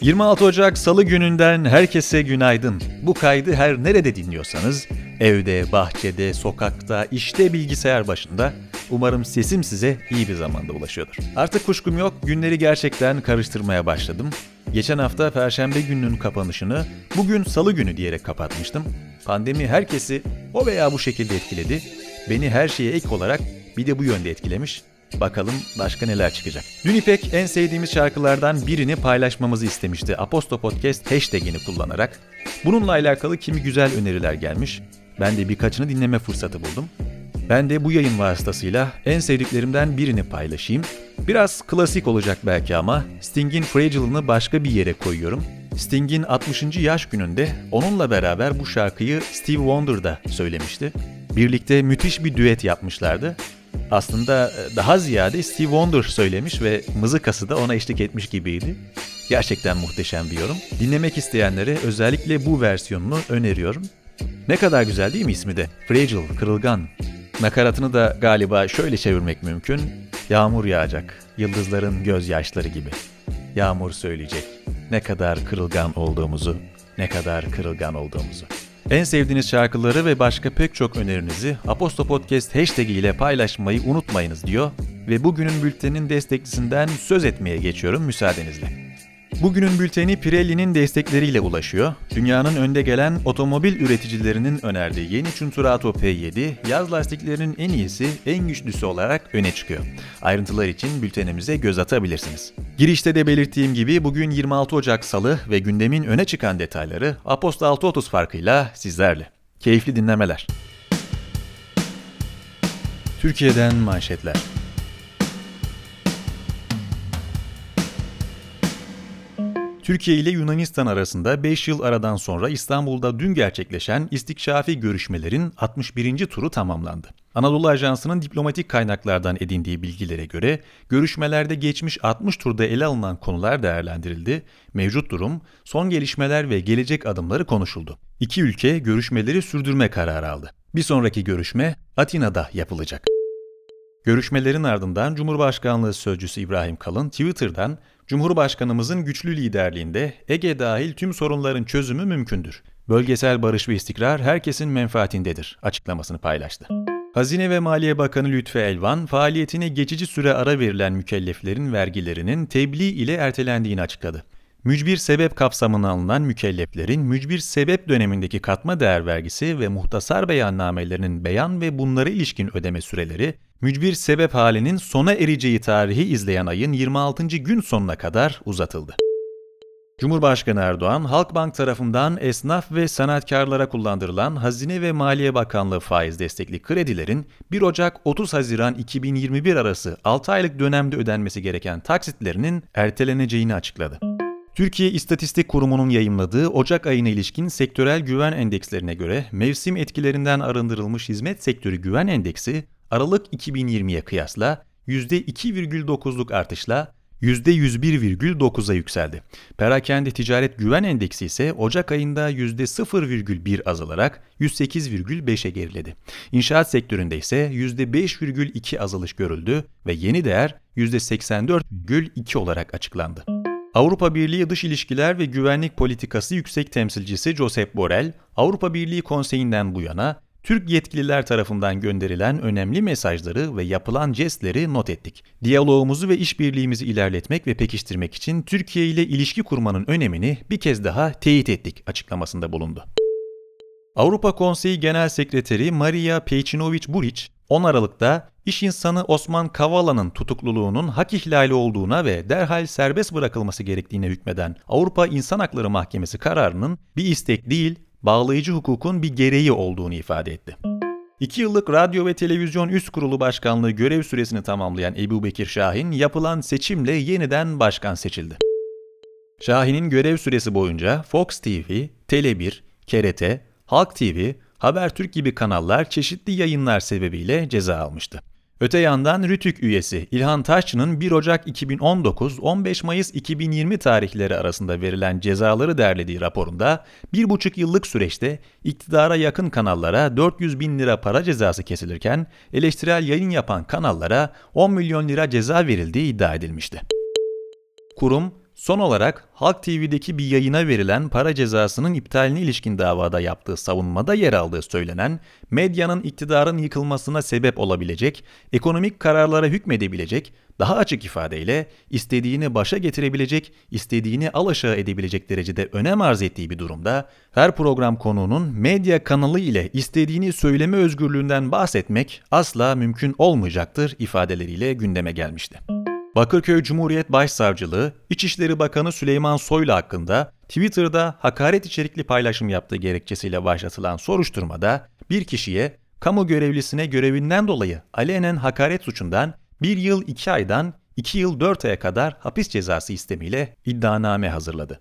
26 Ocak Salı gününden herkese günaydın. Bu kaydı her nerede dinliyorsanız, evde, bahçede, sokakta, işte bilgisayar başında umarım sesim size iyi bir zamanda ulaşıyordur. Artık kuşkum yok, günleri gerçekten karıştırmaya başladım. Geçen hafta Perşembe gününün kapanışını bugün Salı günü diyerek kapatmıştım. Pandemi herkesi o veya bu şekilde etkiledi. Beni her şeye ek olarak bir de bu yönde etkilemiş. Bakalım başka neler çıkacak. Dün İpek en sevdiğimiz şarkılardan birini paylaşmamızı istemişti. Aposto Podcast hashtagini kullanarak. Bununla alakalı kimi güzel öneriler gelmiş. Ben de birkaçını dinleme fırsatı buldum. Ben de bu yayın vasıtasıyla en sevdiklerimden birini paylaşayım. Biraz klasik olacak belki ama Sting'in Fragile'ını başka bir yere koyuyorum. Sting'in 60. yaş gününde onunla beraber bu şarkıyı Steve Wonder da söylemişti. Birlikte müthiş bir düet yapmışlardı. Aslında e, daha ziyade Steve Wonder söylemiş ve mızıkası da ona eşlik etmiş gibiydi. Gerçekten muhteşem bir yorum. Dinlemek isteyenlere özellikle bu versiyonunu öneriyorum. Ne kadar güzel değil mi ismi de? Fragile, kırılgan. Nakaratını da galiba şöyle çevirmek mümkün. Yağmur yağacak, yıldızların gözyaşları gibi. Yağmur söyleyecek. Ne kadar kırılgan olduğumuzu, ne kadar kırılgan olduğumuzu. En sevdiğiniz şarkıları ve başka pek çok önerinizi Aposto Podcast hashtag ile paylaşmayı unutmayınız diyor ve bugünün bülteninin destekçisinden söz etmeye geçiyorum müsaadenizle. Bugünün bülteni Pirelli'nin destekleriyle ulaşıyor. Dünyanın önde gelen otomobil üreticilerinin önerdiği yeni Cinturato P7, yaz lastiklerinin en iyisi, en güçlüsü olarak öne çıkıyor. Ayrıntılar için bültenimize göz atabilirsiniz. Girişte de belirttiğim gibi bugün 26 Ocak Salı ve gündemin öne çıkan detayları Aposto 630 farkıyla sizlerle. Keyifli dinlemeler. Türkiye'den manşetler. Türkiye ile Yunanistan arasında 5 yıl aradan sonra İstanbul'da dün gerçekleşen istikşafi görüşmelerin 61. turu tamamlandı. Anadolu Ajansı'nın diplomatik kaynaklardan edindiği bilgilere göre görüşmelerde geçmiş 60 turda ele alınan konular değerlendirildi, mevcut durum, son gelişmeler ve gelecek adımları konuşuldu. İki ülke görüşmeleri sürdürme kararı aldı. Bir sonraki görüşme Atina'da yapılacak. Görüşmelerin ardından Cumhurbaşkanlığı Sözcüsü İbrahim Kalın Twitter'dan Cumhurbaşkanımızın güçlü liderliğinde Ege dahil tüm sorunların çözümü mümkündür. Bölgesel barış ve istikrar herkesin menfaatindedir açıklamasını paylaştı. Hazine ve Maliye Bakanı Lütfü Elvan, faaliyetine geçici süre ara verilen mükelleflerin vergilerinin tebliğ ile ertelendiğini açıkladı. Mücbir sebep kapsamına alınan mükelleflerin mücbir sebep dönemindeki katma değer vergisi ve muhtasar beyannamelerinin beyan ve bunlara ilişkin ödeme süreleri, mücbir sebep halinin sona ereceği tarihi izleyen ayın 26. gün sonuna kadar uzatıldı. Cumhurbaşkanı Erdoğan, Halkbank tarafından esnaf ve sanatkarlara kullandırılan Hazine ve Maliye Bakanlığı faiz destekli kredilerin 1 Ocak 30 Haziran 2021 arası 6 aylık dönemde ödenmesi gereken taksitlerinin erteleneceğini açıkladı. Türkiye İstatistik Kurumu'nun yayımladığı Ocak ayına ilişkin sektörel güven endekslerine göre mevsim etkilerinden arındırılmış hizmet sektörü güven endeksi Aralık 2020'ye kıyasla %2,9'luk artışla %101,9'a yükseldi. Perakende Ticaret Güven Endeksi ise Ocak ayında %0,1 azalarak 108,5'e geriledi. İnşaat sektöründe ise %5,2 azalış görüldü ve yeni değer %84,2 olarak açıklandı. Avrupa Birliği Dış İlişkiler ve Güvenlik Politikası Yüksek Temsilcisi Josep Borrell, Avrupa Birliği Konseyi'nden bu yana Türk yetkililer tarafından gönderilen önemli mesajları ve yapılan jestleri not ettik. Diyalogumuzu ve işbirliğimizi ilerletmek ve pekiştirmek için Türkiye ile ilişki kurmanın önemini bir kez daha teyit ettik açıklamasında bulundu. Avrupa Konseyi Genel Sekreteri Maria Pejcinovic-Buric, 10 Aralık'ta iş insanı Osman Kavala'nın tutukluluğunun hak ihlali olduğuna ve derhal serbest bırakılması gerektiğine hükmeden Avrupa İnsan Hakları Mahkemesi kararının bir istek değil, bağlayıcı hukukun bir gereği olduğunu ifade etti. İki yıllık Radyo ve Televizyon Üst Kurulu Başkanlığı görev süresini tamamlayan Ebu Bekir Şahin yapılan seçimle yeniden başkan seçildi. Şahin'in görev süresi boyunca Fox TV, Tele1, KRT, Halk TV, Habertürk gibi kanallar çeşitli yayınlar sebebiyle ceza almıştı. Öte yandan Rütük üyesi İlhan Taşçı'nın 1 Ocak 2019-15 Mayıs 2020 tarihleri arasında verilen cezaları derlediği raporunda 1,5 yıllık süreçte iktidara yakın kanallara 400 bin lira para cezası kesilirken eleştirel yayın yapan kanallara 10 milyon lira ceza verildiği iddia edilmişti. Kurum, Son olarak Halk TV'deki bir yayına verilen para cezasının iptaline ilişkin davada yaptığı savunmada yer aldığı söylenen, medyanın iktidarın yıkılmasına sebep olabilecek, ekonomik kararlara hükmedebilecek, daha açık ifadeyle istediğini başa getirebilecek, istediğini alaşağı edebilecek derecede önem arz ettiği bir durumda, her program konuğunun medya kanalı ile istediğini söyleme özgürlüğünden bahsetmek asla mümkün olmayacaktır ifadeleriyle gündeme gelmişti. Bakırköy Cumhuriyet Başsavcılığı, İçişleri Bakanı Süleyman Soylu hakkında Twitter'da hakaret içerikli paylaşım yaptığı gerekçesiyle başlatılan soruşturmada bir kişiye kamu görevlisine görevinden dolayı alenen hakaret suçundan 1 yıl 2 aydan 2 yıl 4 aya kadar hapis cezası istemiyle iddianame hazırladı.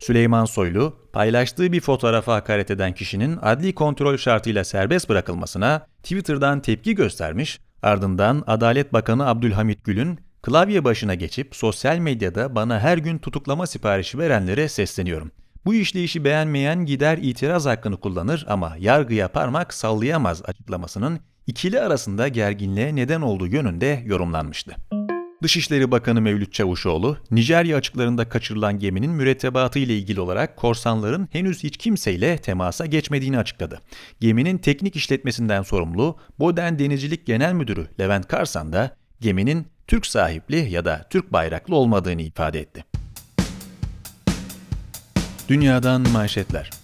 Süleyman Soylu, paylaştığı bir fotoğrafa hakaret eden kişinin adli kontrol şartıyla serbest bırakılmasına Twitter'dan tepki göstermiş Ardından Adalet Bakanı Abdülhamit Gül'ün klavye başına geçip sosyal medyada bana her gün tutuklama siparişi verenlere sesleniyorum. Bu işleyişi beğenmeyen gider itiraz hakkını kullanır ama yargıya parmak sallayamaz açıklamasının ikili arasında gerginliğe neden olduğu yönünde yorumlanmıştı. Dışişleri Bakanı Mevlüt Çavuşoğlu, Nijerya açıklarında kaçırılan geminin mürettebatı ile ilgili olarak korsanların henüz hiç kimseyle temasa geçmediğini açıkladı. Geminin teknik işletmesinden sorumlu Boden Denizcilik Genel Müdürü Levent Karsan da geminin Türk sahipli ya da Türk bayraklı olmadığını ifade etti. Dünyadan manşetler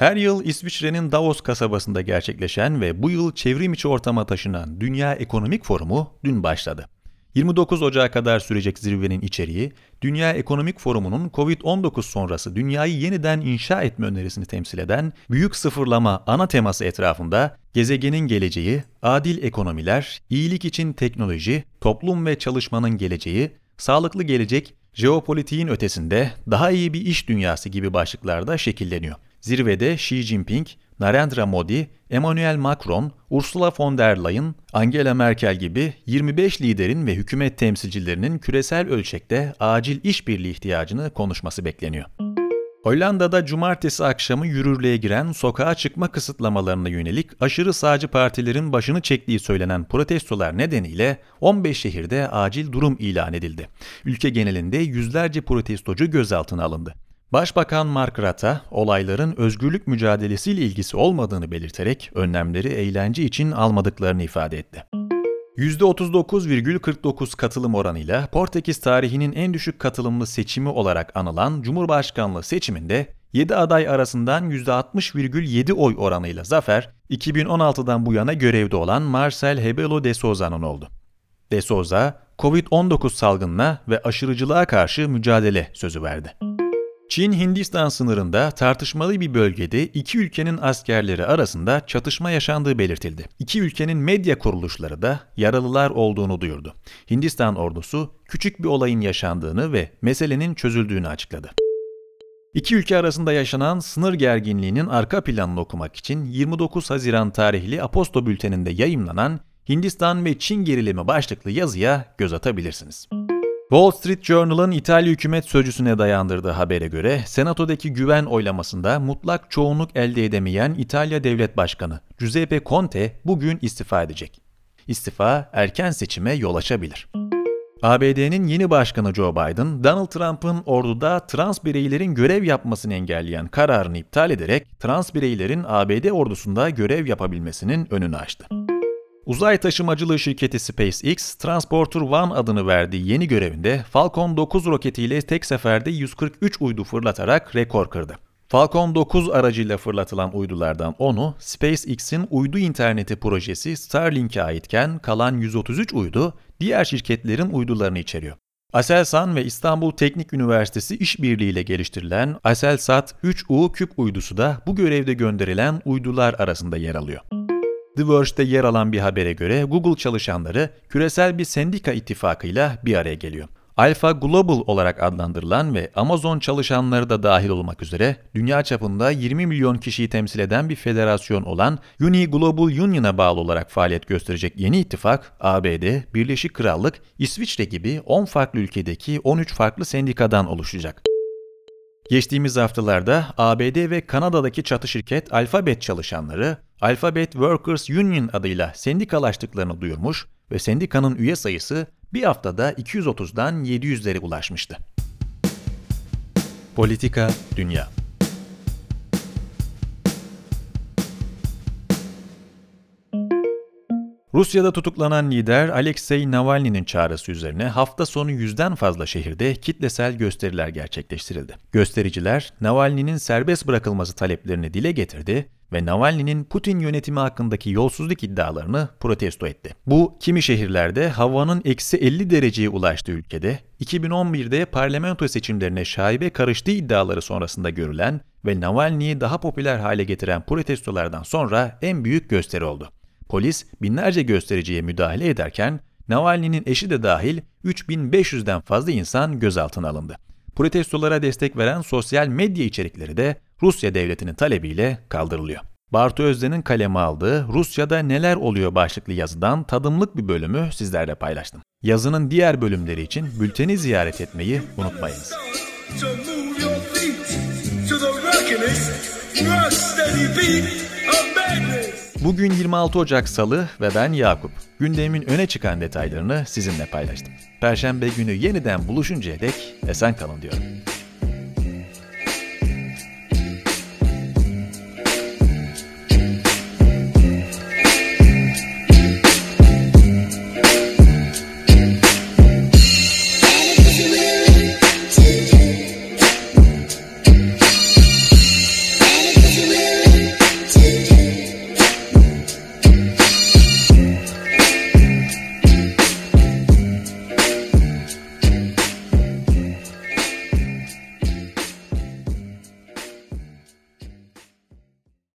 Her yıl İsviçre'nin Davos kasabasında gerçekleşen ve bu yıl çevrim içi ortama taşınan Dünya Ekonomik Forumu dün başladı. 29 Ocağı kadar sürecek zirvenin içeriği, Dünya Ekonomik Forumu'nun COVID-19 sonrası dünyayı yeniden inşa etme önerisini temsil eden büyük sıfırlama ana teması etrafında gezegenin geleceği, adil ekonomiler, iyilik için teknoloji, toplum ve çalışmanın geleceği, sağlıklı gelecek, jeopolitiğin ötesinde daha iyi bir iş dünyası gibi başlıklarda şekilleniyor. Zirvede Xi Jinping, Narendra Modi, Emmanuel Macron, Ursula von der Leyen, Angela Merkel gibi 25 liderin ve hükümet temsilcilerinin küresel ölçekte acil işbirliği ihtiyacını konuşması bekleniyor. Hollanda'da cumartesi akşamı yürürlüğe giren sokağa çıkma kısıtlamalarına yönelik aşırı sağcı partilerin başını çektiği söylenen protestolar nedeniyle 15 şehirde acil durum ilan edildi. Ülke genelinde yüzlerce protestocu gözaltına alındı. Başbakan Mark Rutte, olayların özgürlük mücadelesiyle ilgisi olmadığını belirterek önlemleri eğlence için almadıklarını ifade etti. %39,49 katılım oranıyla Portekiz tarihinin en düşük katılımlı seçimi olarak anılan Cumhurbaşkanlığı seçiminde 7 aday arasından %60,7 oy oranıyla zafer, 2016'dan bu yana görevde olan Marcel Rebelo de Souza'nın oldu. De Souza, Covid-19 salgınına ve aşırıcılığa karşı mücadele sözü verdi. Çin-Hindistan sınırında tartışmalı bir bölgede iki ülkenin askerleri arasında çatışma yaşandığı belirtildi. İki ülkenin medya kuruluşları da yaralılar olduğunu duyurdu. Hindistan ordusu küçük bir olayın yaşandığını ve meselenin çözüldüğünü açıkladı. İki ülke arasında yaşanan sınır gerginliğinin arka planını okumak için 29 Haziran tarihli Aposto bülteninde yayımlanan Hindistan ve Çin gerilimi başlıklı yazıya göz atabilirsiniz. Wall Street Journal'ın İtalya hükümet sözcüsüne dayandırdığı habere göre Senato'daki güven oylamasında mutlak çoğunluk elde edemeyen İtalya Devlet Başkanı Giuseppe Conte bugün istifa edecek. İstifa erken seçime yol açabilir. ABD'nin yeni başkanı Joe Biden, Donald Trump'ın orduda trans bireylerin görev yapmasını engelleyen kararını iptal ederek trans bireylerin ABD ordusunda görev yapabilmesinin önünü açtı. Uzay taşımacılığı şirketi SpaceX, Transporter One adını verdiği yeni görevinde Falcon 9 roketiyle tek seferde 143 uydu fırlatarak rekor kırdı. Falcon 9 aracıyla fırlatılan uydulardan 10'u SpaceX'in uydu interneti projesi Starlink'e aitken kalan 133 uydu diğer şirketlerin uydularını içeriyor. Aselsan ve İstanbul Teknik Üniversitesi işbirliğiyle geliştirilen Aselsat 3U küp uydusu da bu görevde gönderilen uydular arasında yer alıyor. The Verge'de yer alan bir habere göre Google çalışanları küresel bir sendika ittifakıyla bir araya geliyor. Alpha Global olarak adlandırılan ve Amazon çalışanları da dahil olmak üzere dünya çapında 20 milyon kişiyi temsil eden bir federasyon olan Uni Global Union'a bağlı olarak faaliyet gösterecek yeni ittifak, ABD, Birleşik Krallık, İsviçre gibi 10 farklı ülkedeki 13 farklı sendikadan oluşacak. Geçtiğimiz haftalarda ABD ve Kanada'daki çatı şirket Alphabet çalışanları Alphabet Workers Union adıyla sendikalaştıklarını duyurmuş ve sendikanın üye sayısı bir haftada 230'dan 700'lere ulaşmıştı. Politika Dünya Rusya'da tutuklanan lider Alexei Navalny'nin çağrısı üzerine hafta sonu yüzden fazla şehirde kitlesel gösteriler gerçekleştirildi. Göstericiler Navalny'nin serbest bırakılması taleplerini dile getirdi ve Navalny'nin Putin yönetimi hakkındaki yolsuzluk iddialarını protesto etti. Bu kimi şehirlerde havanın eksi 50 dereceye ulaştığı ülkede 2011'de parlamento seçimlerine şaibe karıştığı iddiaları sonrasında görülen ve Navalny'yi daha popüler hale getiren protestolardan sonra en büyük gösteri oldu. Polis binlerce göstericiye müdahale ederken Navalny'nin eşi de dahil 3500'den fazla insan gözaltına alındı. Protestolara destek veren sosyal medya içerikleri de Rusya devletinin talebiyle kaldırılıyor. Bartu Özden'in kaleme aldığı Rusya'da neler oluyor başlıklı yazıdan tadımlık bir bölümü sizlerle paylaştım. Yazının diğer bölümleri için bülteni ziyaret etmeyi unutmayınız. To move your feet to the rockin'est, rock steady beat. Bugün 26 Ocak Salı ve ben Yakup. Gündemin öne çıkan detaylarını sizinle paylaştım. Perşembe günü yeniden buluşuncaya dek esen kalın diyorum.